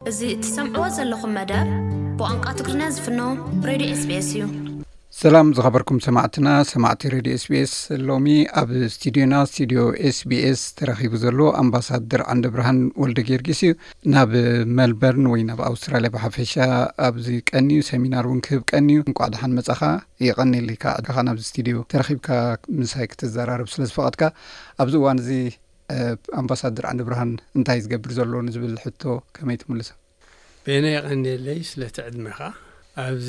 እዚ እትሰምዕዎ ዘለኹም መደብ ብቋንቋ ትግርኛ ዝፍኖ ሬድዮ ኤስቤስ እዩ። ሰላም ዝኸበርኩም ሰማዕትና ሰማዕቲ ሬድዮ ስቤስ ሎሚ ኣብ ስትድዮና ስትድዮ ስቢስ ተረኪቡ ዘሎ ኣምባሳደር ዓንደ ብርሃን ወልደ ገርጊስ እዩ ናብ መልበርን ወይ ናብ ኣውስትራልያ ብሓፈሻ ኣብዚ ቀኒዩ ሰሚናር እውን ክህብ ቀኒዩ እንቋዕ ድሓን መጻኻ ይቀኒልካ ካካ ናብዚ ስትድዮ ተረኪብካ ምሳይ ክትዘራርብ ስለዝፈቐድካ ኣብዚ እዋን እዚ ኣምባሳድር ዓንደብርሃን እንታይ ዝገብር ዘሎ ንዝብል ሕቶ ከመይ ትምልሶ? ቤነ የቀንየለይ ስለቲ ዕድመኻ ኣብዚ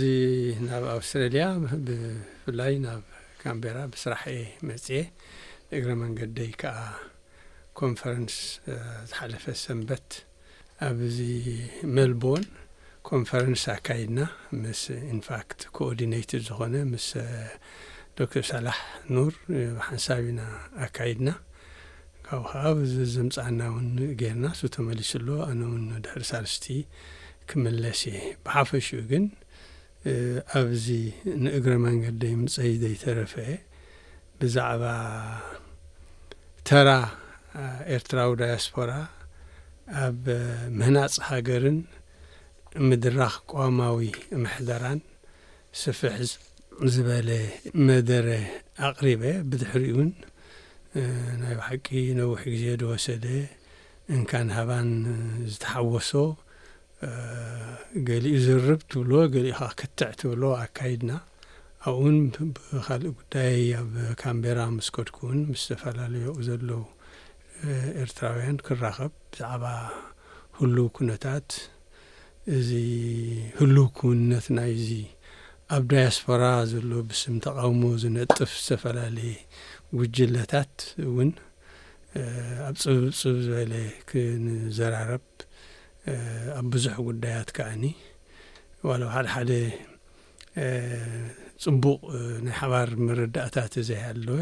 ናብ ኣውስትረልያ ብፍላይ ናብ ካንቤራ ብስራሕ እየ መጽየ እግረ መንገደይ ከኣ ኮንፈረንስ ዝሓለፈ ሰንበት ኣብዚ ሜልቦርን ኮንፈረንስ ኣካይድና ምስ ኢንፋክት ኮኦርዲነይትድ ዝኾነ ምስ ዶክተር ሳላሕ ኑር ብሓንሳብ ኢና ኣካይድና ካብኡ ከኣ ዘዘምጻኣና እውን ጌርና እሱ ተመሊሱ ኣሎ ኣነ እውን ድሕሪ ሳልስቲ ክምለስ እየ ብሓፈሽኡ ግን ኣብዚ ንእግረ መንገደይ ምጸይ ዘይተረፈ ብዛዕባ ተራ ኤርትራዊ ዳያስፖራ ኣብ ምህናጽ ሃገርን ምድራኽ ቅዋማዊ ምሕደራን ስፍሕ ዝበለ መደረ ኣቕሪበ። ብድሕሪኡ'ውን ናይ ብሓቂ ነዊሕ ግዜ ዝወሰደ እንካን ሃባን ዝተሓወሶ ገሊኡ ዝርርብ ትብሎ ገሊኡ ከኣ ክትዕ ትብሎ ኣካይድና። ኣብኡውን ብካልእ ጉዳይ ኣብ ካንቤራ ምስ ከድኩ እውን ምስ ዝተፈላለዩ ኣብኡ ዘለዉ ኤርትራውያን ክራኸብ ብዛዕባ ህሉው ኩነታት እዚ ህሉው ክውንነት ናይዚ ኣብ ዳያስፖራ ዘሎ ብስም ተቓውሞ ዝነጥፍ ዝተፈላለየ ጉጅለታት እውን ኣብ ጽብብጽብብ ዝበለ ክንዘራረብ ኣብ ብዙሕ ጉዳያት ከኣኒ ዋላ ኣብ ሓደሓደ ጽቡቕ ናይ ሓባር መረዳእታ ተዘይሃለወ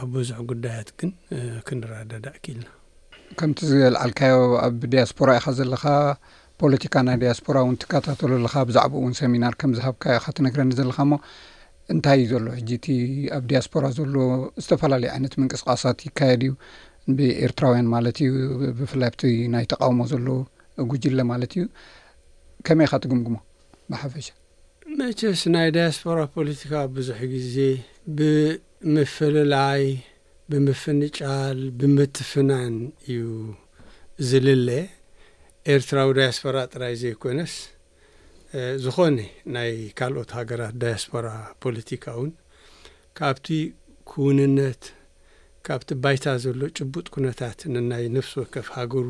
ኣብ ብዙሕ ጉዳያት ግን ክንረዳዳእ ክኢልና። ከምቲ ዘልዓልካዮ ኣብ ዲያስፖራ ኢኻ ዘለኻ፣ ፖለቲካ ናይ ዲያስፖራ እውን ትከታተሎ ኣለኻ፣ ብዛዕባኡ እውን ሰሚናር ከም ዝሃብካ ኢኻ ትነግረኒ ዘለኻ እሞ እንታይ እዩ ዘሎ ሕጂ እቲ ኣብ ዲያስፖራ ዘሎ ዝተፈላለዩ ዓይነት ምንቅስቓሳት ይካየድ እዩ ብኤርትራውያን ማለት እዩ ብፍላይ ኣብቲ ናይ ተቓውሞ ዘሎ ጉጅለ ማለት እዩ ከመይ ኢኻ ትግምግሞ? ብሓፈሻ። መቸስ ናይ ዳያስፖራ ፖለቲካ ብዙሕ ግዜ ብምፍልላይ፣ ብምፍንጫል፣ ብምትፍናን እዩ ዝልለ። ኤርትራዊ ዳያስፖራ ጥራይ ዘይኮነስ ዝኾነ ናይ ካልኦት ሃገራት ዳያስፖራ ፖለቲካ እውን ካብቲ ክውንነት ካብቲ ባይታ ዘሎ ጭቡጥ ኩነታት ነናይ ነፍሲ ወከፍ ሃገሩ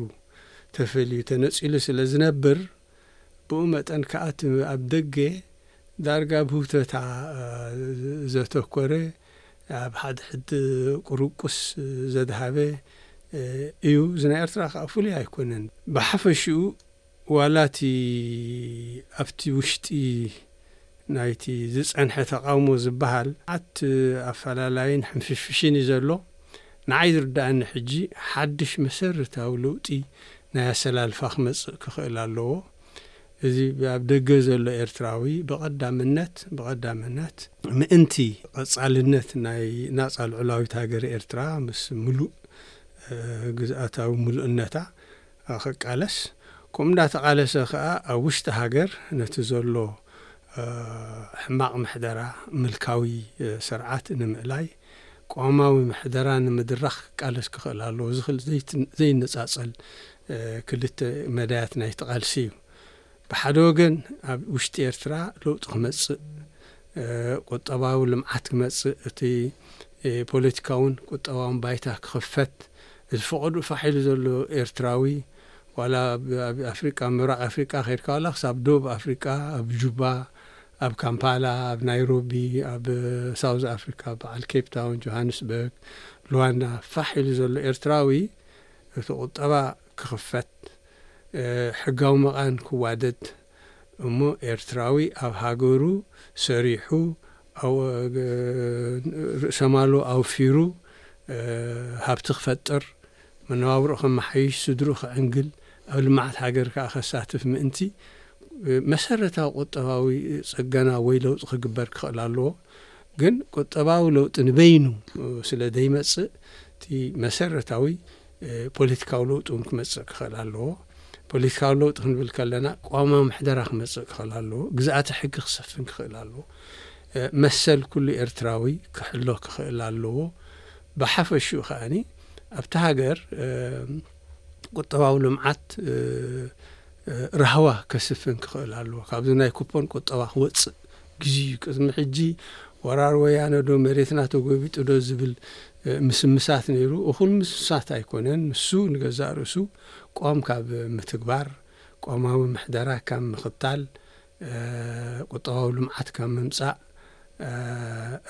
ተፈልዩ ተነጺሉ ስለ ዝነብር፣ ብኡ መጠን ከኣ እቲ ኣብ ደገ ዳርጋ ኣብ ህውተታ ዘተኮረ ኣብ ሓድሕድ ቁርቁስ ዘድሃበ እዩ፣ እዚ ናይ ኤርትራ ከኣ ፍሉይ ኣይኮነን። ብሓፈሽኡ ዋላ እቲ ኣብቲ ውሽጢ ናይቲ ዝጸንሐ ተቓውሞ ዝበሃል መዓት ኣፈላላይን ሕንፍሽፍሽን እዩ ዘሎ። ንዓይ ዝርደኣኒ ሕጂ ሓድሽ መሰረታዊ ለውጢ ናይ ኣሰላልፋ ክመጽእ ክኽእል ኣለዎ። እዚ ኣብ ደገ ዘሎ ኤርትራዊ ብቐዳምነት ብቐዳምነት፣ ምእንቲ ቐጻልነት ናይ ናጻ ልዑላዊት ሃገረ ኤርትራ ምስ ምሉእ ግዝኣታዊ ምሉእነታ ክቃለስ ከምኡ እንዳተቓለሰ ከኣ ኣብ ውሽጢ ሃገር ነቲ ዘሎ ሕማቕ ምሕደራ ምልካዊ ስርዓት ንምእላይ ቅዋማዊ ምሕደራ ንምድራኽ ክቃለስ ክኽእል ኣለዎ። እዚ ክልተ ዘይነጻጸል ክልተ መዳያት ናይቲ ቃልሲ እዩ። ብሓደ ወገን ኣብ ውሽጢ ኤርትራ ለውጢ ክመጽእ፣ ቁጠባዊ ልምዓት ክመፅእ እቲ ፖለቲካውን ቁጠባውን ባይታ ክኽፈት እዚ ፈቐድኡ ፋሕ ኢሉ ዘሎ ኤርትራዊ ዋላ ኣብ ኣፍሪቃ ምብራቕ ኣፍሪቃ ከይድካ ዋላ ክሳብ ዶብ ኣፍሪቃ ኣብ ጁባ ኣብ ካምፓላ ኣብ ናይሮቢ ኣብ ሳውዝ ኣፍሪካ በዓል ኬፕታውን ጆሃንስበርግ ሉዋንዳ ፋሕ ኢሉ ዘሎ ኤርትራዊ እቲ ቁጠባ ክኽፈት ሕጋዊ መቓን ክዋደድ እሞ ኤርትራዊ ኣብ ሃገሩ ሰሪሑ ርእሰማሉ ኣውፊሩ ሃብቲ ክፈጥር መነባብርኡ ከመሓይሽ ስድርኡ ክዕንግል ኣብ ልምዓት ሃገር ከኣ ከሳትፍ ምእንቲ መሰረታዊ ቁጠባዊ ጽገና ወይ ለውጢ ክግበር ክኽእል ኣለዎ ግን ቁጠባዊ ለውጢ ንበይኑ ስለዘይመጽእ እቲ መሰረታዊ ፖለቲካዊ ለውጢ እውን ክመፅእ ክኽእል ኣለዎ። ፖለቲካዊ ለውጢ ክንብል ከለና ቅዋማዊ ምሕደራ ክመፅእ ክኽእል ኣለዎ። ግዝኣተ ሕጊ ክሰፍን ክኽእል ኣለዎ። መሰል ኩሉ ኤርትራዊ ክሕሎ ክኽእል ኣለዎ። ብሓፈሽኡ ከኣ ኣብታ ሃገር ቁጠባዊ ልምዓት ራህዋ ከስፍን ክኽእል ኣለዎ። ካብዚ ናይ ኩፖን ቁጠባ ክወፅእ ግዜኡ እዩ። ቅድሚ ሕጂ ወራር ወያነ ዶ መሬትና ተጎቢጡ ዶ ዝብል ምስምሳት ነይሩ፣ እኹል ምስምሳት ኣይኮነን፣ ንሱ ንገዛእ ርእሱ ቆም ካብ ምትግባር፣ ቆማዊ ምሕደራ ካብ ምኽታል፣ ቁጠባዊ ልምዓት ካብ ምምጻእ፣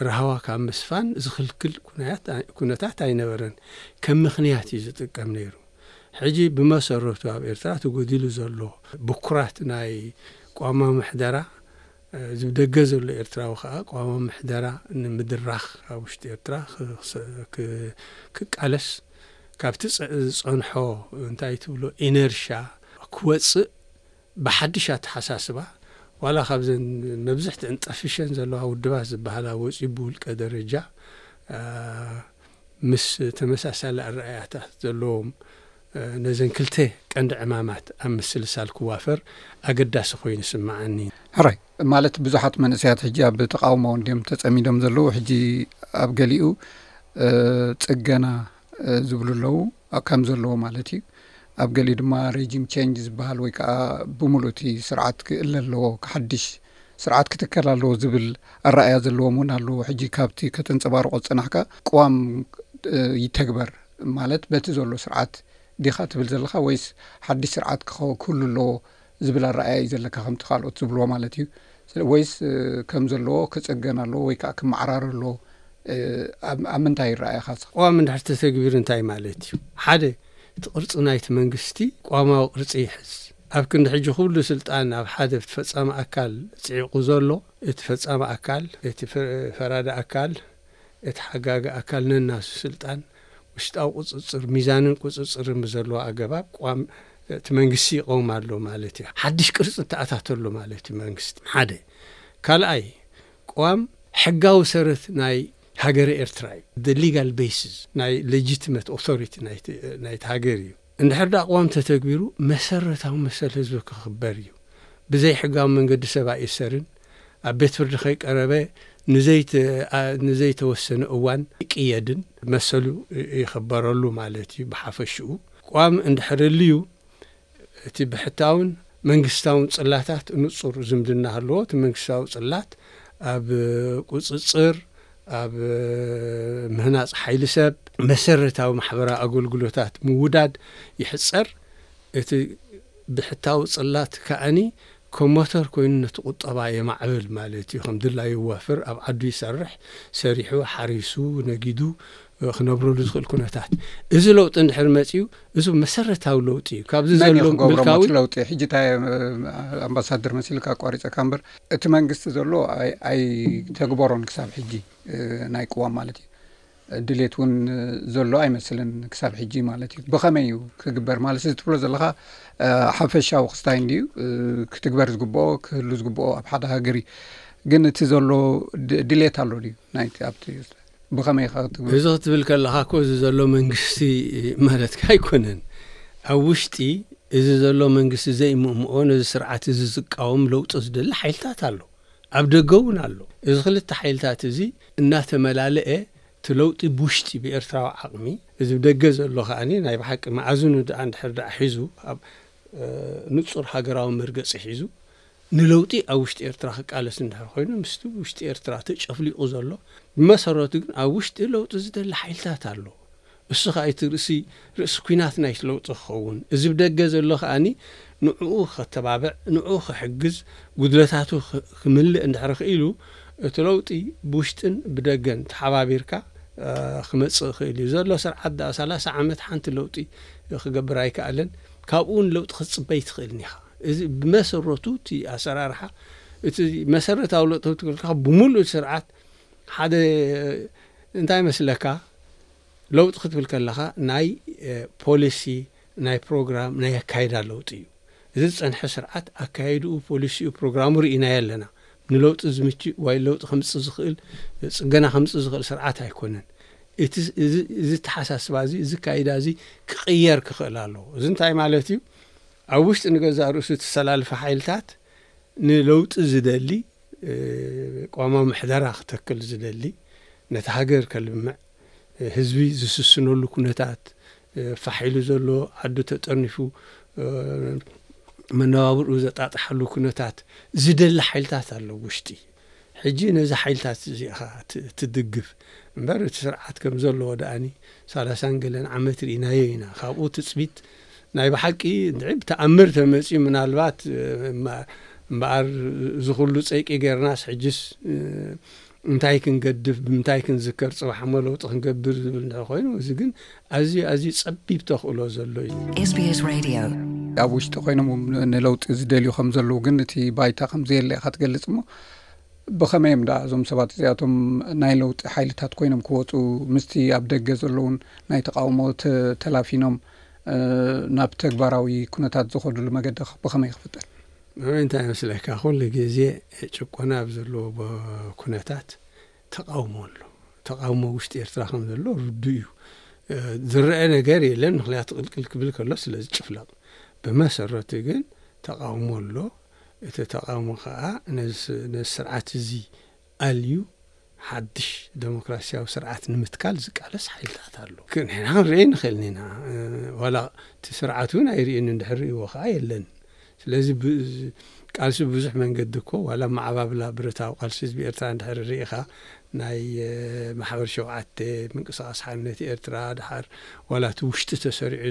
ራህዋ ካብ ምስፋን ዝኽልክል ኩነታት ኣይነበረን፣ ከም ምኽንያት እዩ ዝጥቀም ነይሩ። ሕጂ ብመሰረቱ ኣብ ኤርትራ ተጎዲሉ ዘሎ ብኩራት ናይ ቆማዊ ምሕደራ እዚ ብደገ ዘሎ ኤርትራዊ ከኣ ቅዋማዊ ምሕደራ ንምድራኽ ኣብ ውሽጢ ኤርትራ ክቃለስ ካብቲ ዝጸንሖ እንታይ ትብሎ ኢነርሽያ ክወጽእ ብሓድሽ ኣተሓሳስባ ዋላ ካብዘን መብዝሕትኤን ጠፊሸን ዘለዋ ውድባት ዝበሃላ ወጺኡ ብውልቀ ደረጃ ምስ ተመሳሳሊ ኣረኣእያታት ዘለዎም ነዘን ክልተ ቀንዲ ዕማማት ኣብ ምስልሳል ክዋፈር ኣገዳሲ ኮይኑ ይስመዓኒ። ሕራይ ማለት ብዙሓት መንእሰያት ሕጂ ኣብ ተቓውሞ እንድዮም ተጸሚዶም ዘለዉ። ሕጂ ኣብ ገሊኡ ጽገና ዝብሉ ኣለዉ ከም ዘለዎ ማለት እዩ። ኣብ ገሊኡ ድማ ሬጂም ቼንጅ ዝበሃል ወይ ከዓ ብምሉእ እቲ ስርዓት ክእለ ኣለዎ ሓድሽ ስርዓት ክትከል ኣለዎ ዝብል ኣረኣያ ዘለዎም እውን ኣለዉ። ሕጂ ካብቲ ከተንጸባርቆ ዝጸናሕካ ቅዋም ይተግበር ማለት በቲ ዘሎ ስርዓት ዲኻ ትብል ዘለኻ ወይስ ሓድሽ ስርዓት ክኸ ክህሉ ኣለዎ ዝብል ኣረኣእያ እዩ ዘለካ ከምቲ ካልኦት ዝብልዎ ማለት እዩ ስለ ወይስ ከም ዘለዎ ክጽገን ኣለዎ ወይ ከኣ ክመዓራረ ኣለዎ ኣብ ኣብ ምንታይ ይረኣየኻ ንስኻ? ቅዋም እንድሕር ተተግቢሩ እንታይ ማለት እዩ? ሓደ እቲ ቅርጺ ናይቲ መንግስቲ ቅዋማዊ ቅርጺ ይሕዝ። ኣብ ክንዲ ሕጂ ኩሉ ስልጣን ኣብ ሓደ ፈጻሚ ኣካል ጽዒቑ ዘሎ እቲ ፈጻሚ ኣካል እቲ ፈራዲ ኣካል፣ እቲ ሓጋጊ ኣካል ነናሱ ስልጣን፣ ውሽጣዊ ቁጽጽር፣ ሚዛንን ቁጽጽርን ብዘለዎ ኣገባብ ቅዋም እቲ መንግስቲ ይቐውም ኣሎ ማለት እዩ። ሓድሽ ቅርጺ እተኣታተ ኣሎ ማለት እዩ መንግስቲ፣ ሓደ። ካልኣይ፣ ቅዋም ሕጋዊ ሰረት ናይ ሃገረ ኤርትራ እዩ፣ the legal basis ናይ legitimate authority ናይቲ ሃገር እዩ። እንድሕር ደኣ ቅዋም ተተግቢሩ መሰረታዊ መሰል ህዝቢ ክኽበር እዩ። ብዘይሕጋዊ መንገዲ ሰብ ኣይእሰርን፣ ኣብ ቤት ፍርዲ ከይቀረበ ንዘይተወሰነ እዋን ኣይቅየድን፣ መሰሉ ይኽበረሉ ማለት እዩ ብሓፈሽኡ። ቅዋም እንድሕር ኣልዩ እቲ ብሕታውን መንግስታውን ጽላታት ንጹር ዝምድና ሃለዎ፣ እቲ መንግስታዊ ጽላት ኣብ ቁጽጽር፣ ኣብ ምህናጽ ሓይሊ ሰብ፣ መሰረታዊ ማሕበራዊ ኣገልግሎታት ምውዳድ ይሕጸር፣ እቲ ብሕታዊ ጽላት ከኣኒ ከም ሞተር ኮይኑ ነቲ ቁጠባ የማዕብል ማለት እዩ፣ ከም ድላዩ የዋፍር፣ ኣብ ዓዱ ይሰርሕ፣ ሰሪሑ፣ ሓሪሱ፣ ነጊዱ ክነብረሉ ዝኽእል ኩነታት፣ እዚ ለውጢ እንድሕር መጺኡ እዚ መሰረታዊ ለውጢ እዩ፣ ካብዚ ዘሎ ምልካዊ። መን እዩ ክገብሮ እቲ ለውጢ? ሕጂ እንታይ ኣምባሳደር መሲልካ ኣቋሪጸካ እምበር። እቲ መንግስቲ ዘሎ ኣይተግበሮን ክሳብ ሕጂ ናይ ቅዋም ማለት እዩ ድሌት እውን ዘሎ ኣይመስልን ክሳብ ሕጂ ማለት እዩ ብኸመይ እዩ ክግበር ማለት እዚ ትብሎ ዘለካ ሓፈሻዊ ክስታይ እንድዩ ክትግበር ዝግብኦ ክህሉ ዝግብኦ ኣብ ሓደ ሃገር እዩ ግን እቲ ዘሎ ድሌት ኣሎ ድዩ ናይቲ ኣብቲ ብኸመይ ኢኻ ክትብሎ? እዚ ክትብል ከለኻ እኮ እዚ ዘሎ መንግስቲ ማለትካ ኣይኮነን። ኣብ ውሽጢ እዚ ዘሎ መንግስቲ ዘይምእምኦ ነዚ ስርዓት እዚ ዝቃወም ለውጢ ዝደሊ ሓይልታት ኣሎ። ኣብ ደገ እውን ኣሎ። እዚ ክልተ ሓይልታት እዚ እናተመላለኤ እቲ ለውጢ ብውሽጢ ብኤርትራዊ ዓቕሚ እዚ ብደገ ዘሎ ከኣ ናይ ብሓቂ መኣዝኑ ደኣ እንድሕር ደኣ ሒዙ ንጹር ሃገራዊ መርገጺ ሒዙ ንለውጢ ኣብ ውሽጢ ኤርትራ ክቃለስ እንድሕር ኮይኑ ምስቲ ውሽጢ ኤርትራ ተጨፍሊቑ ዘሎ ብመሰረቱ ግን ኣብ ውሽጢ ለውጢ ዝደሊ ሓይልታት ኣሎ እሱ ከኣ እቲ ርእሲ ርእሲ ኩናት ናይቲ ለውጢ ክኸውን እዚ ብደገ ዘሎ ከኣኒ ንዕኡ ከተባብዕ ንዕኡ ክሕግዝ ጉድለታቱ ክምልእ እንድሕር ክኢሉ እቲ ለውጢ ብውሽጥን ብደገን ተሓባቢርካ ክመጽእ ይኽእል እዩ ዘሎ ስርዓት ደኣ ሰላሳ ዓመት ሓንቲ ለውጢ ክገብር ኣይከኣለን ካብኡ ውን ለውጢ ክትጽበ ኣይትኽእልን ኢኻ። እዚ ብመሰረቱ እቲ ኣሰራርሓ እቲ መሰረታዊ ለውጢ ክትብል ከለካ ብምሉእ እቲ ስርዓት ሓደ እንታይ መስለካ ለውጢ ክትብል ከለካ ናይ ፖሊሲ ናይ ፕሮግራም ናይ ኣካይዳ ለውጢ እዩ እዚ ዝፀንሐ ስርዓት ኣካይድኡ ፖሊሲኡ ፕሮግራሙ ርኢናዮ ኣለና ንለውጢ ዝምችእ ወይ ለውጢ ከምፅእ ዝኽእል ፅገና ከምፅእ ዝኽእል ስርዓት ኣይኮነን እቲ እዚ ተሓሳስባ እዚ እዚ ካይዳ እዚ ክቕየር ክኽእል ኣለዎ እዚ እንታይ ማለት እዩ ኣብ ውሽጢ ንገዛእ ርእሱ እተሰላልፈ ሓይልታት ንለውጢ ዝደሊ ቅዋማዊ ምሕደራ ክተክል ዝደሊ ነታ ሃገር ከልምዕ ህዝቢ ዝስስነሉ ኩነታት ፋሕ ኢሉ ዘሎ ዓዱ ተጠርኒፉ መነባብርኡ ዘጣጥሓሉ ኩነታት ዝደሊ ሓይልታት ኣሎ ውሽጢ ሕጂ ነዚ ሓይልታት እዚ ኢኻ ትድግፍ እምበር እቲ ስርዓት ከም ዘለዎ ድኣኒ ሳላሳን ገለን ዓመት ርኢናዮ ኢና ካብኡ ትጽቢት ናይ ብሓቂ እንድዒ ብተኣምር ተመጽዩ ምናልባት እምበኣር እዚ ኩሉ ጸይቂ ጌርናስ ሕጂስ እንታይ ክንገድፍ ብምንታይ ክንዝከር ጽባሕ እሞ ለውጢ ክንገብር ዝብል እንድዒ ኮይኑ እዚ ግን ኣዝዩ ኣዝዩ ጸቢብ ተኽእሎ ዘሎ እዩ። SBS Radio ኣብ ውሽጢ ኮይኖም ንለውጢ ዝደልዩ ከም ዘለዉ ግን እቲ ባይታ ከም ዘየለ ኢኻ ትገልጽ እሞ ብኸመይ እዮም ዳ እዞም ሰባት እዚኣቶም ናይ ለውጢ ሓይልታት ኮይኖም ክወፁ ምስቲ ኣብ ደገ ዘለውን ናይ ተቃውሞ ተላፊኖም ናብ ተግባራዊ ኩነታት ዝኸዱሉ መገዲ ብኸመይ ክፍጠር እንታይ መስለካ ኩሉ ግዜ ጭቆና ኣብ ዘለዎ ኩነታት ተቓውሞ ኣሎ። ተቓውሞ ኣብ ውሽጢ ኤርትራ ከም ዘሎ ርዱእ እዩ። ዝረኣ ነገር የለን፣ ምክንያቱ ቅልቅል ክብል ከሎ ስለ ዝጭፍለቕ። ብመሰረቱ ግን ተቓውሞ ኣሎ። እቲ ተቓውሞ ከኣ ነዚ ስርዓት እዚ ኣልዩ ሓድሽ ደሞክራስያዊ ስርዓት ንምትካል ዝቃለስ ሓይልታት ኣሎ። ንሕና ክንርእዮ ኣይንኽእልን ኢና፣ ዋላ እቲ ስርዓት እውን ኣይርእዮን፣ እንድሕር ርእዩዎ ከኣ የለን። ስለዚ ቃልሲ ብብዙሕ መንገዲ እኮ ዋላ ኣመዓባብላ ብረታዊ ቃልሲ ህዝቢ ኤርትራ እንድሕሪ ርኢኻ ናይ ማሕበር ሸውዓተ፣ ምንቅስቓስ ሓርነት ኤርትራ ድሓር ዋላ እቲ ውሽጢ ተሰሪዑ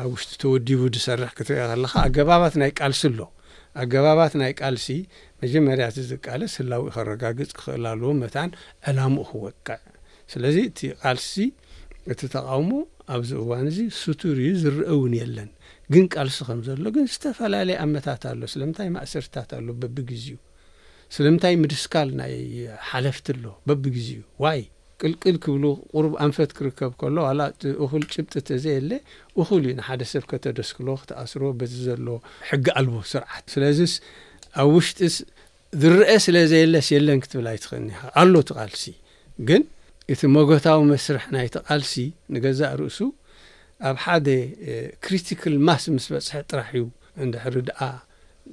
ኣብ ውሽጢ ተወዲቡ ዝሰርሕ ክትርኢ ከለኻ ኣገባባት ናይ ቃልሲ ኣሎ። ኣገባባት ናይ ቃልሲ መጀመርያ እቲ ዝቃለስ ህላዊኡ ከረጋግጽ ክኽእል ኣለዎ መታን ዕላምኡ ክወቅዕ። ስለዚ እቲ ቃልሲ እቲ ተቓውሞ ኣብዚ እዋን እዚ ስቱር እዩ ዝርእ እውን የለን። ግን ቃልሲ ከም ዘሎ ግን ዝተፈላለየ ኣመታት ኣሎ ስለምንታይ ማእሰርትታት ኣሎ በብግዚኡ ስለምንታይ ምድስካል ናይ ሓለፍቲ ኣሎ በብግዚኡ ዋይ ቅልቅል ክብሉ ቁሩብ ኣንፈት ክርከብ ከሎ ዋላ እቲ እኹል ጭብጢ ተዘየለ እኹል እዩ ንሓደ ሰብ ከተደስክሎ ክትኣስሮ በዚ ዘሎ ሕጊ ኣልቦ ስርዓት ስለዝስ ኣብ ውሽጢ ዝረኣ ስለ ዘየለስ የለን ክትብል ኣይትኽእልን ኢኻ። ኣሎ እቲ ቃልሲ። ግን እቲ ሞጎታዊ መስርሕ ናይቲ ቃልሲ ንገዛእ ርእሱ ኣብ ሓደ ክሪቲክል ማስ ምስ በጽሐ ጥራሕ እዩ እንድሕሪ ድኣ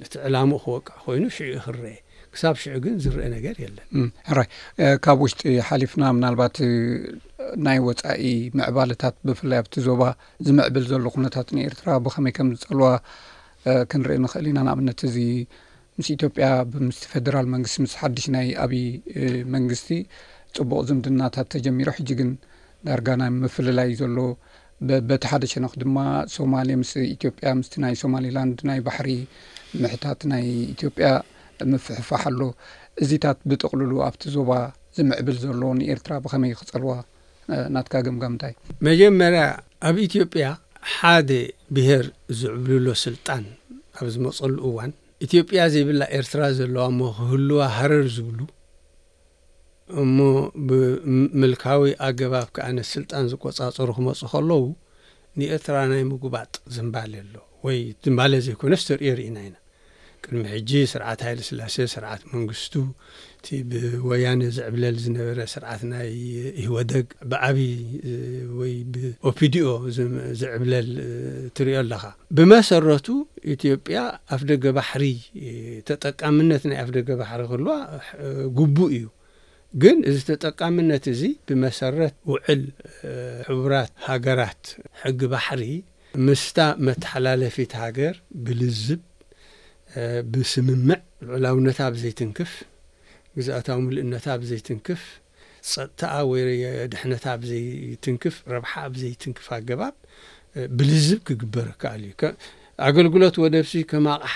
እቲ ዕላምኡ ክወቅዕ ኮይኑ ሽዑ እዩ ክረኤ። ክሳብ ሽዑ ግን ዝረኣ ነገር የለን። ሕራይ ካብ ውሽጢ ሓሊፍና ምናልባት ናይ ወጻኢ ምዕባለታት ብፍላይ ኣብቲ ዞባ ዝምዕብል ዘሎ ኩነታት ንኤርትራ ብኸመይ ከም ዝጸልዋ ክንርኢ ንኽእል ኢና። ንኣብነት እዚ ምስ ኢትዮጵያ ብምስቲ ፌደራል መንግስቲ ምስ ሓድሽ ናይ ኣብይ መንግስቲ ፅቡቕ ዝምድናታት ተጀሚሩ ሕጂ ግን ዳርጋ ናይ ምፍልላይ እዩ ዘሎ። በቲ ሓደ ሸነኽ ድማ ሶማሌ ምስ ኢትዮጵያ ምስቲ ናይ ሶማሌላንድ ናይ ባሕሪ ምሕታት ናይ ኢትዮጵያ ምፍሕፋሕ ኣሎ። እዚታት ብጥቕልሉ ኣብቲ ዞባ ዝምዕብል ዘሎ ንኤርትራ ብኸመይ ክፀልዋ ናትካ ገምጋም እንታይ እዩ? መጀመርያ ኣብ ኢትዮጵያ ሓደ ብሄር ዝዕብልሎ ስልጣን ኣብ ዝመፀሉ እዋን ኢትዮጵያ ዘይብላ ኤርትራ ዘለዋ እሞ ክህልዋ ሃረር ዝብሉ እሞ ብምልካዊ ኣገባብ ከኣ ስልጣን ዝቆፃፀሩ ክመፁ ከለዉ ንኤርትራ ናይ ምጉባጥ ዝንባሌ ኣሎ ወይ ዝንባሌ ዘይኮነስ ተርእዮ ርኢና ኢና። ቅድሚ ሕጂ ስርዓት ሃይለስላሴ፣ ስርዓት መንግስቱ፣ እቲ ብወያነ ዝዕብለል ዝነበረ ስርዓት ናይ ኢህወደግ፣ ብኣብይ ወይ ብኦፒዲኦ ዝዕብለል ትርእዮ ኣለኻ። ብመሰረቱ ኢትዮጵያ ኣፍደገ ባሕሪ ተጠቃምነት ናይ ኣፍደገ ባሕሪ ክህልዋ ግቡእ እዩ። ግን እዚ ተጠቃምነት እዚ ብመሰረት ውዕል ሕቡራት ሃገራት ሕጊ ባሕሪ ምስታ መተሓላለፊት ሃገር ብልዝብ ብስምምዕ ልዑላውነታ ብዘይትንክፍ፣ ግዝኣታዊ ምልእነታ ብዘይትንክፍ፣ ጸጥታኣ ወይ ድሕነታ ብዘይትንክፍ፣ ረብሓኣ ብዘይትንክፍ ኣገባብ ብልዝብ ክግበር እከኣል እዩ። ኣገልግሎት ወደብሲ ከም ኣቕሓ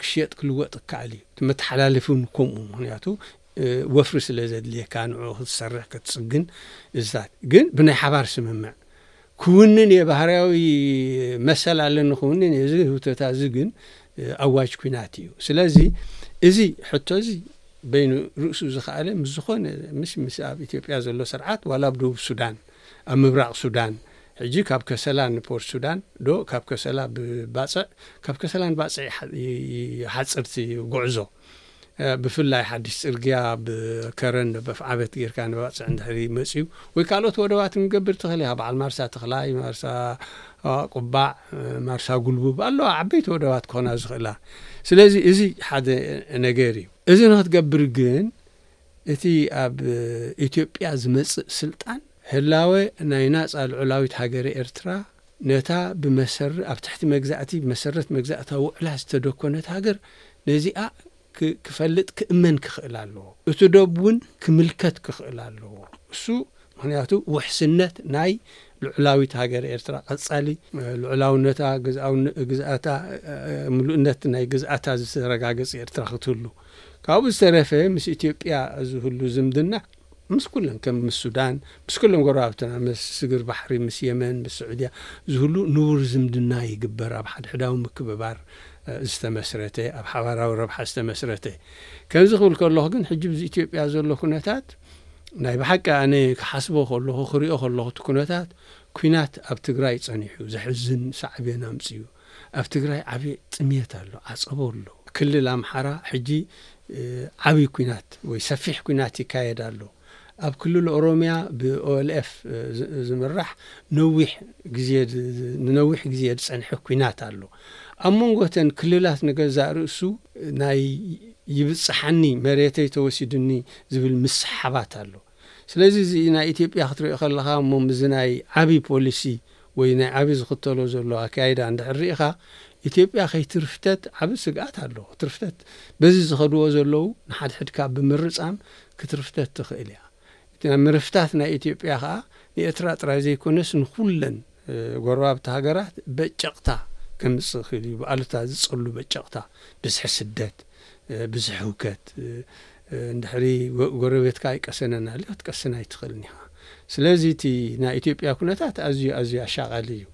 ክሽየጥ ክልወጥ እከኣል እዩ። እቲ መተሓላለፊ እውን ከምኡ ምኽንያቱ ወፍሪ ስለ ዘድልየካ ንዕኡ ክትሰርሕ ክትጽግን እዝታት ግን ብናይ ሓባር ስምምዕ ክውንን እየ ባህርያዊ መሰል ኣለኒ ክውንን እየ እዚ ህውተታ እዚ ግን ኣዋጅ ኩናት እዩ ስለዚ እዚ ሕቶ እዚ በይኑ ርእሱ ዝኸኣለ ምስ ዝኾነ ምስ ምስ ኣብ ኢትዮጵያ ዘሎ ስርዓት ዋላ ኣብ ደቡብ ሱዳን ኣብ ምብራቕ ሱዳን ሕጂ ካብ ከሰላ ንፖርት ሱዳን ዶ ካብ ከሰላ ብባፅዕ ካብ ከሰላ ንባፅዕ ይሓፅርቲ ጉዕዞ ብፍላይ ሓድሽ ጽርግያ ብ ከረን ብ ኣፍዓበት ጌርካ ንባጽዕ እንድሕሪ መጽዩ ወይ ካልኦት ወደባት ክንገብር ትኽእል ኢኻ በዓል ማርሳ ተኽላይ ማርሳ ቁባዕ ማርሳ ጉልቡብ ኣለዋ ዓበይቲ ወደባት ክኾና ዝኽእላ ስለዚ እዚ ሓደ ነገር እዩ እዚ ንክትገብር ግን እቲ ኣብ ኢትዮጵያ ዝመጽእ ስልጣን ህላወ ናይ ናጻ ልዑላዊት ሃገረ ኤርትራ ነታ ብመሰር ኣብ ትሕቲ መግዛእቲ ብመሰረት መግዛእታዊ ውዕላት ዝተደኮነት ሃገር ነዚኣ ክ ክፈልጥ ክእመን ክኽእል ኣለዎ። እቲ ዶብ እውን ክምልከት ክኽእል ኣለዎ። እሱ ምኽንያቱ ውሕስነት ናይ ልዑላዊት ሃገረ ኤርትራ ቀጻሊ ልዑላውነታ ግዝኣውነ ግዝኣታ ምሉእነት ናይ ግዝኣታ ዝተረጋገጽ ኤርትራ ክትህሉ ካብኡ ዝተረፈ ምስ ኢትዮጵያ ዝህሉ ዝምድና ምስ ኩለን ከም ምስ ሱዳን ምስ ኩሎም ጎረባብትና ምስ ስግር ባሕሪ ምስ የመን ምስ ስዑድያ ዝህሉ ንቡር ዝምድና ይግበር ኣብ ሓድሕዳዊ ምክብባር ዝተመስረተ ኣብ ሓባራዊ ረብሓ ዝተመስረተ ከምዚ ክብል ከለኹ ግን ሕጂ ብዚ ኢትዮጵያ ዘሎ ኩነታት ናይ ብሓቂ ኣነ ክሓስቦ ከለኹ ክሪኦ ከለኹ እቲ ኩነታት ኩናት ኣብ ትግራይ ጸኒሑ ዘሕዝን ሳዕቤን ኣምጺኡ ኣብ ትግራይ ዓቢ ጥምየት ኣሎ ዓጸቦ ኣሎ። ክልል ኣምሓራ ሕጂ ዓቢ ኩናት ወይ ሰፊሕ ኩናት ይካየድ ኣሎ። ኣብ ክልል ኦሮምያ ብ OLF ዝምራሕ ነዊሕ ግዜ ንነዊሕ ግዜ ዝጸንሐ ኩናት ኣሎ። ኣብ መንጎ እተን ክልላት ንገዛእ ርእሱ ናይ ይብጽሓኒ መሬተይ ተወሲዱኒ ዝብል ምስሕሓባት ኣሎ። ስለዚ እዚ ናይ ኢትዮጵያ ክትሪኦ ከለኻ እሞ ምስዚ ናይ ዓቢ ፖሊሲ ወይ ናይ ዓቢ ዝኽተሎ ዘሎ ኣካይዳ እንድሕር ሪኢኻ ኢትዮጵያ ከይትርፍተት ዓቢ ስግኣት ኣሎ። ክትርፍተት በዚ ዝኸድዎ ዘለዉ ንሓድሕድካ ብምርጻም ክትርፍተት ትኽእል እያ። እቲ ምርፍታት ናይ ኢትዮጵያ ከኣ ንኤርትራ ጥራይ ዘይኮነስ ንኹለን ጎረባብቲ ሃገራት በጨቕታ ከምጽእ ይኽእል እዩ። ብኣሉታ ዝጸሉ በጨቕታ ብዝሒ ስደት፣ ብዝሒ ህውከት፣ እንድሕሪ ጎረቤትካ ኣይቀሰነን ኣልዩ ክትቀስን ኣይትኽእልን ኢኻ። ስለዚ እቲ ናይ ኢትዮጵያ ኩነታት ኣዝዩ ኣዝዩ ኣሻቓሊ እዩ።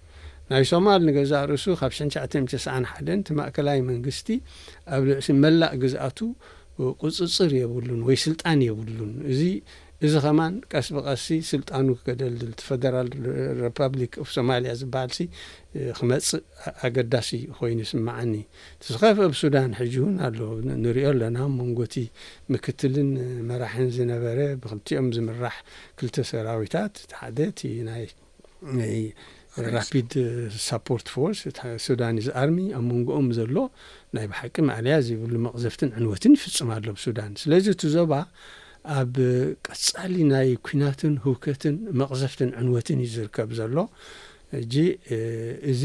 ናይ ሶማል ንገዛእ ርእሱ ካብ ሽሕን ትሽዓተን ተስዓን ሓደን እቲ ማእከላይ መንግስቲ ኣብ ልዕሲ መላእ ግዝኣቱ ቁጽጽር የብሉን ወይ ስልጣን የብሉን። እዚ እዚ ከማን ቀስ ብቐሲ ስልጣኑ ከደልድል እቲ ፈደራል ረፓብሊክ ኦፍ ሶማልያ ዝበሃልሲ ክመጽእ ኣገዳሲ ኮይኑ ይስመዓኒ። እቲ ዝኸፍኣ ኣብ ሱዳን ሕጂ እውን ኣሎ ንሪኦ ኣለና ኣብ መንጎ እቲ ምክትልን መራሕን ዝነበረ ብክልቲኦም ዝምራሕ ክልተ ሰራዊታት እቲ ሓደ እቲ ናይ ራፒድ ሳፖርት ፎርስ እቲ ሱዳኒዝ ኣርሚ ኣብ መንጎኦም ዘሎ ናይ ብሓቂ ማእለያ ዘይብሉ መቕዘፍትን ዕንወትን ይፍጽም ኣሎ ኣብ ሱዳን ስለዚ እቲ ዞባ ኣብ ቀጻሊ ናይ ኲናትን ህውከትን መቕዘፍትን ዕንወትን እዩ ዝርከብ ዘሎ ሕጂ እዚ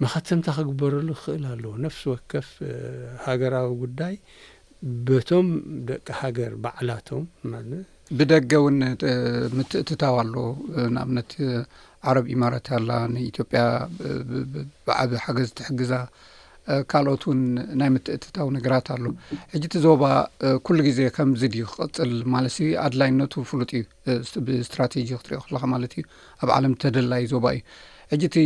መኸተምታ ክግበረሉ ክኽእል ኣለዎ። ነፍሲ ወከፍ ሃገራዊ ጉዳይ በቶም ደቂ ሃገር ባዕላቶም ማለ። ብደገ እውን ምትእትታው ኣሎ። ንኣብነት ዓረብ ኢማራት ኣላ ንኢትዮጵያ ብዓቢ ሓገዝ ትሕግዛ። ካልኦት እውን ናይ ምትእትታው ነገራት ኣሎ። ሕጂ እቲ ዞባ ኩሉ ግዜ ከምዚ ድዩ ክቕጽል ማለት ኣድላይነቱ ፍሉጥ እዩ። ብስትራቴጂ ክትሪኦ ከለኻ ማለት እዩ ኣብ ዓለም ተደላይ ዞባ እዩ ሕጂ እቲ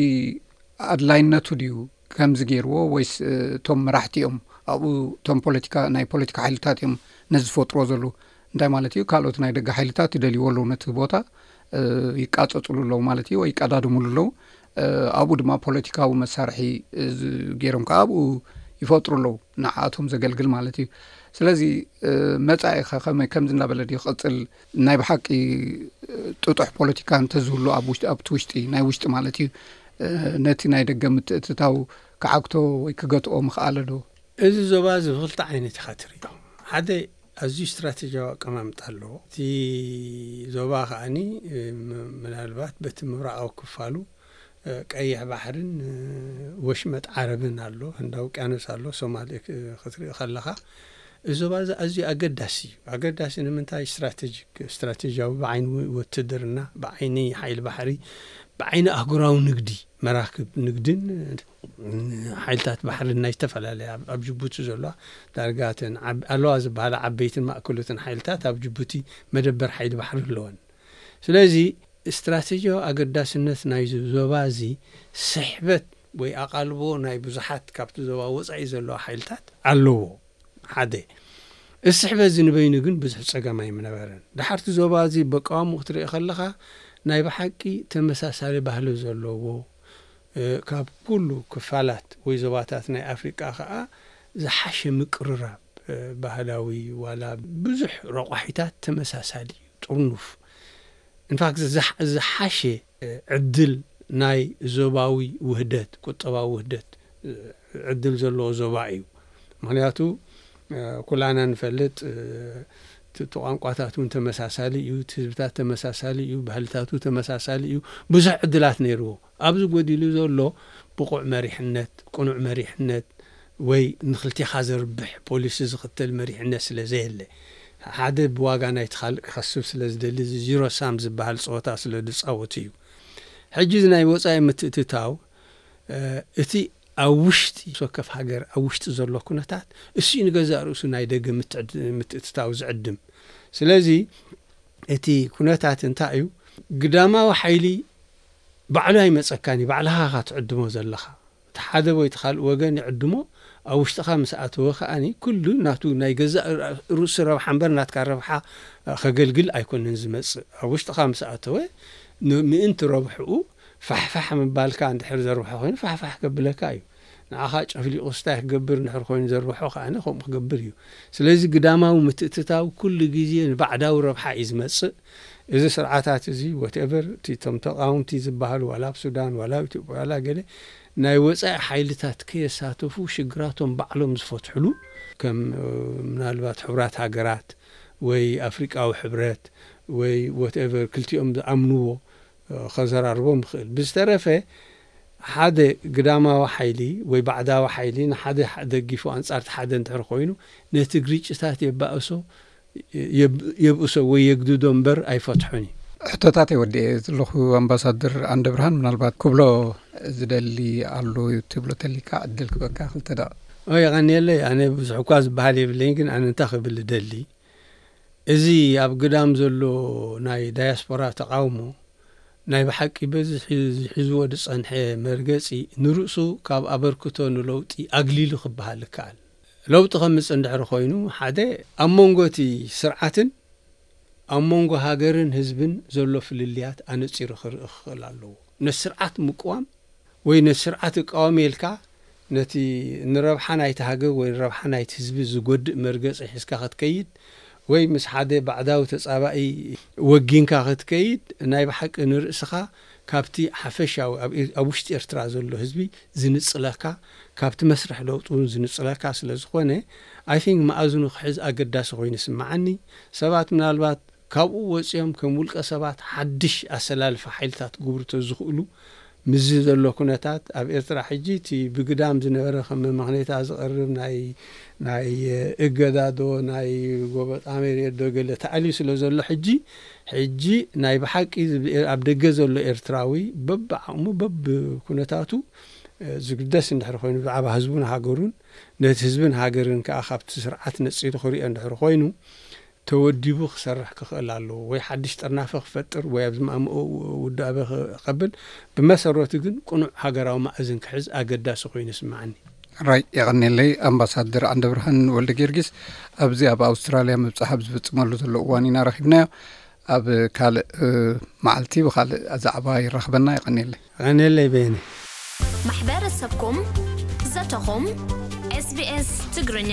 ኣድላይነቱ ድዩ ከምዚ ገይርዎ ወይስ እቶም መራሕቲ እዮም ኣብኡ እቶም ፖለቲካ ናይ ፖለቲካ ሓይልታት እዮም ነዝፈጥሮ ዘሉ እንታይ ማለት እዩ ካልኦት ናይ ደገ ሓይልታት ይደልይዎ ኣለዉ ነቲ ቦታ ይቃፀፅሉ ኣለዉ ማለት እዩ ወይ ይቀዳድምሉ ኣለዉ ኣብኡ ድማ ፖለቲካዊ መሳርሒ ገይሮም ከዓ ኣብኡ ይፈጥሩ ኣለዉ ንዓኣቶም ዘገልግል ማለት እዩ ስለዚ መፃኢ ኸ ከመይ ከምዚ እናበለ ድዩ ክቅፅል ናይ ብሓቂ ጥጡሕ ፖለቲካ እንተዝህሉ ኣብቲ ውሽጢ ናይ ውሽጢ ማለት እዩ ነቲ ናይ ደገ ምትእትታው ክዓግቶ ወይ ክገትኦ ምክኣለዶ እዚ ዞባ እዚ ብክልተ ዓይነት ኢኻ ትሪኦ ሓደ ኣዝዩ ስትራተጂያዊ ኣቀማምጣ ኣለዎ እቲ ዞባ ከዓኒ ምናልባት በቲ ምብራቃዊ ክፋሉ ቀይሕ ባሕርን ወሽመጥ ዓረብን ኣሎ፣ ህንዳዊ ውቅያኖስ ኣሎ፣ ሶማሌ ክትርኢ ከለኻ እዚ ዞባ እዚ ኣዝዩ ኣገዳሲ እዩ። ኣገዳሲ ንምንታይ ስትራቴጂክ ስትራቴጂያዊ ብዓይኒ ውትድርና፣ ብዓይኒ ሓይሊ ባሕሪ፣ ብዓይኒ ኣህጉራዊ ንግዲ መራክብ ንግድን ሓይልታት ባሕርን ናይ ዝተፈላለያ ኣብ ኣብ ጅቡቲ ዘለዋ ዳርጋ እተን ዓብ- ኣለዋ ዝበሃላ ዓበይትን ማእከሎትን ሓይልታት ኣብ ጅቡቲ መደበር ሓይሊ ባሕሪ ኣለወን። ስለዚ ስትራተጂያዊ ኣገዳስነት ናይዚ ዞባ እዚ ስሕበት ወይ ኣቓልቦ ናይ ብዙሓት ካብቲ ዞባ ወጻኢ ዘለዋ ሓይልታት ኣለዎ። ሓደ። እዚ ስሕበት እዚ ንበይኑ ግን ብዙሕ ጸገም ኣይምነበረን። ደሓር እቲ ዞባ እዚ በቃዋሙ ክትርኢ ከለኻ ናይ ብሓቂ ተመሳሳሊ ባህሊ ዘለዎ ካብ ኩሉ ክፋላት ወይ ዞባታት ናይ ኣፍሪቃ ከኣ ዝሓሸ ምቅርራብ፣ ባህላዊ ዋላ ብዙሕ ረቋሒታት ተመሳሳሊ እዩ ጥርኑፍ ኢንፋክት ዝሓሸ ዕድል ናይ ዞባዊ ውህደት ቁጠባዊ ውህደት ዕድል ዘለዎ ዞባ እዩ ምክንያቱ ኩላና ንፈልጥ እቲ ቋንቋታት እውን ተመሳሳሊ እዩ እቲ ህዝብታት ተመሳሳሊ እዩ ባህልታቱ ተመሳሳሊ እዩ ብዙሕ ዕድላት ነይርዎ ኣብዚ ጎዲሉ ዘሎ ብቑዕ መሪሕነት፣ ቅኑዕ መሪሕነት ወይ ንክልቴኻ ዘርብሕ ፖሊሲ ዝኽተል መሪሕነት ስለ ዘየለ። ሓደ ብዋጋ ናይቲ ካልእ ክኸስብ ስለ ዝደሊ እዚ ዚሮ ሳም ዝበሃል ጸወታ ስለ ዝጻወቱ እዩ። ሕጂ እዚ ናይ ወጻኢ ምትእትታው እቲ ኣብ ውሽጢ። ነፍሲ ወከፍ ሃገር ኣብ ውሽጢ ዘሎ ኩነታት እሱ'ዩ ንገዛእ ርእሱ ናይ ደገ ምትእትታው ዝዕድም። ስለዚ እቲ ኩነታት እንታይ'ዩ? ግዳማዊ ሓይሊ ባዕሉ ኣይመጸካን እዩ ባዕልኻ እኻ ትዕድሞ ዘለኻ እቲ ሓደ ወይ እቲ ካልእ ወገን ይዕድሞ ኣብ ውሽጥኻ ምስ ኣተወ ከኣ ኩሉ ናቱ ናይ ገዛእ ርእሱ ረብሓ እምበር ናትካ ረብሓ ከገልግል ኣይኮነን ዝመጽእ ኣብ ውሽጥኻ ምስ ኣተወ ንምእንቲ ረብሕኡ ፋሕፋሕ ምባልካ እንድሕር ዘርብሖ ኮይኑ ፋሕፋሕ ከብለካ እዩ ንዓኻ ጨፍሊቑስ ታይ ክገብር እንድሕር ኮይኑ ዘርብሖ ከኣ ከምኡ ክገብር እዩ ስለዚ ግዳማዊ ምትእትታው ኩሉ ግዜ ንባዕዳዊ ረብሓ እዩ ዝመጽእ እዚ ስርዓታት እዚ whatever እቲ እቶም ተቓውምቲ ዝባሃሉ ዋላ ኣብ ሱዳን ዋላ ኣብ ኢትዮጵያ ዋላ ገለ ናይ ወጻኢ ሓይልታት ከየሳተፉ ሽግራቶም ባዕሎም ዝፈትሕሉ ከም ምናልባት ሕቡራት ሃገራት ወይ ኣፍሪቃዊ ሕብረት ወይ whatever ክልቲኦም ዝኣምንዎ ከዘራርቦም ይኽእል ብዝተረፈ ሓደ ግዳማዊ ሓይሊ ወይ ባዕዳዊ ሓይሊ ንሓደ ደጊፉ ኣንጻር እቲ ሓደ እንድሕር ኮይኑ ነቲ ግርጭታት የባእሶ የብእሶ ወይ የግድዶ እምበር ኣይፈትሖን እዩ። ሕቶታተይ ወዲኤ ዘለኹ ኣምባሳደር ዓንደብርሃን ምናልባት ክብሎ ዝደሊ ኣሎ ትብሎ ተልይካ ዕድል ክበካ ክልተ ደቒቕ። የቐንየለይ ኣነ ብዙሕ እኳ ዝበሃል የብለይን ግን ኣነ እንታይ ክብል እደሊ እዚ ኣብ ግዳም ዘሎ ናይ ዳያስፖራ ተቓውሞ ናይ ብሓቂ በዚ ሒዝዎ ዝጸንሐ መርገጺ ንርእሱ ካብ ኣበርክቶ ንለውጢ ኣግሊሉ ክበሃል ይከኣል። ለውጢ ከምጽእ እንድሕሪ ኮይኑ ሓደ ኣብ መንጎ እቲ ስርዓትን ኣብ መንጎ ሃገርን ህዝብን ዘሎ ፍልልያት ኣነጺሩ ክርኢ ክኽእል ኣለዎ። ነቲ ስርዓት ምቅዋም ወይ ነቲ ስርዓት እቃወምየ ኢልካ ነቲ ንረብሓ ናይቲ ሃገር ወይ ንረብሓ ናይቲ ህዝቢ ዝጎድእ መርገጺ ሒዝካ ክትከይድ ወይ ምስ ሓደ ባዕዳዊ ተጻባኢ ወጊንካ ክትከይድ ናይ ብሓቂ ንርእስኻ ካብቲ ሓፈሻዊ ኣብ ውሽጢ ኤርትራ ዘሎ ህዝቢ ዝንጽለካ ካብቲ መስርሕ ለውጢ ውን ዝንጽለካ ስለ ዝኾነ i think መኣዝኑ ክሕዝ ኣገዳሲ ኮይኑ ይስመዓኒ ሰባት ምናልባት ካብኡ ወጽዮም ከም ውልቀ ሰባት ሓድሽ ኣሰላልፋ ሓይልታት ክግብሩ ተዝኽእሉ ምስዚ ዘሎ ኩነታት ኣብ ኤርትራ ሕጂ እቲ ብግዳም ዝነበረ ከም መመኽነይታ ዝቐርብ ናይ ናይ እገዳ ዶ ናይ ጎበጥ ኣሜርየት ዶ ገለ ተኣልዩ ስለ ዘሎ ሕጂ ሕጂ ናይ ብሓቂ ኣብ ደገ ዘሎ ኤርትራዊ በብዓቕሙ በብኩነታቱ ዝግደስ እንድሕር ኮይኑ ብዛዕባ ህዝቡን ሃገሩን ነቲ ህዝብን ሃገርን ከኣ ካብቲ ስርዓት ነጺሉ ክርእዮ እንድሕር ኮይኑ ተወዲቡ ክሰርሕ ክኽእል ኣለዎ ወይ ሓድሽ ጥርናፈ ክፈጥር ወይ ኣብ ዝማእምኦ ውዳበ ከብል ብመሰረቱ ግን ቅኑዕ ሃገራዊ ማእዝን ክሕዝ ኣገዳሲ ኮይኑ ይስማዓኒ። ሕራይ የቐኔለይ ኣምባሳደር ዓንደብርሃን ወልደ ጊዮርጊስ ኣብዚ ኣብ ኣውስትራልያ ምብጻሕ ኣብ ዝፍጽመሉ ዘሎ እዋን ኢና ረኺብናዮ ኣብ ካልእ መዓልቲ ብካልእ ዛዕባ ይራኽበና የቐኔለይ ቐኔለይ ቤኒ ማሕበረሰብኩም ዘተኹም SBS ትግርኛ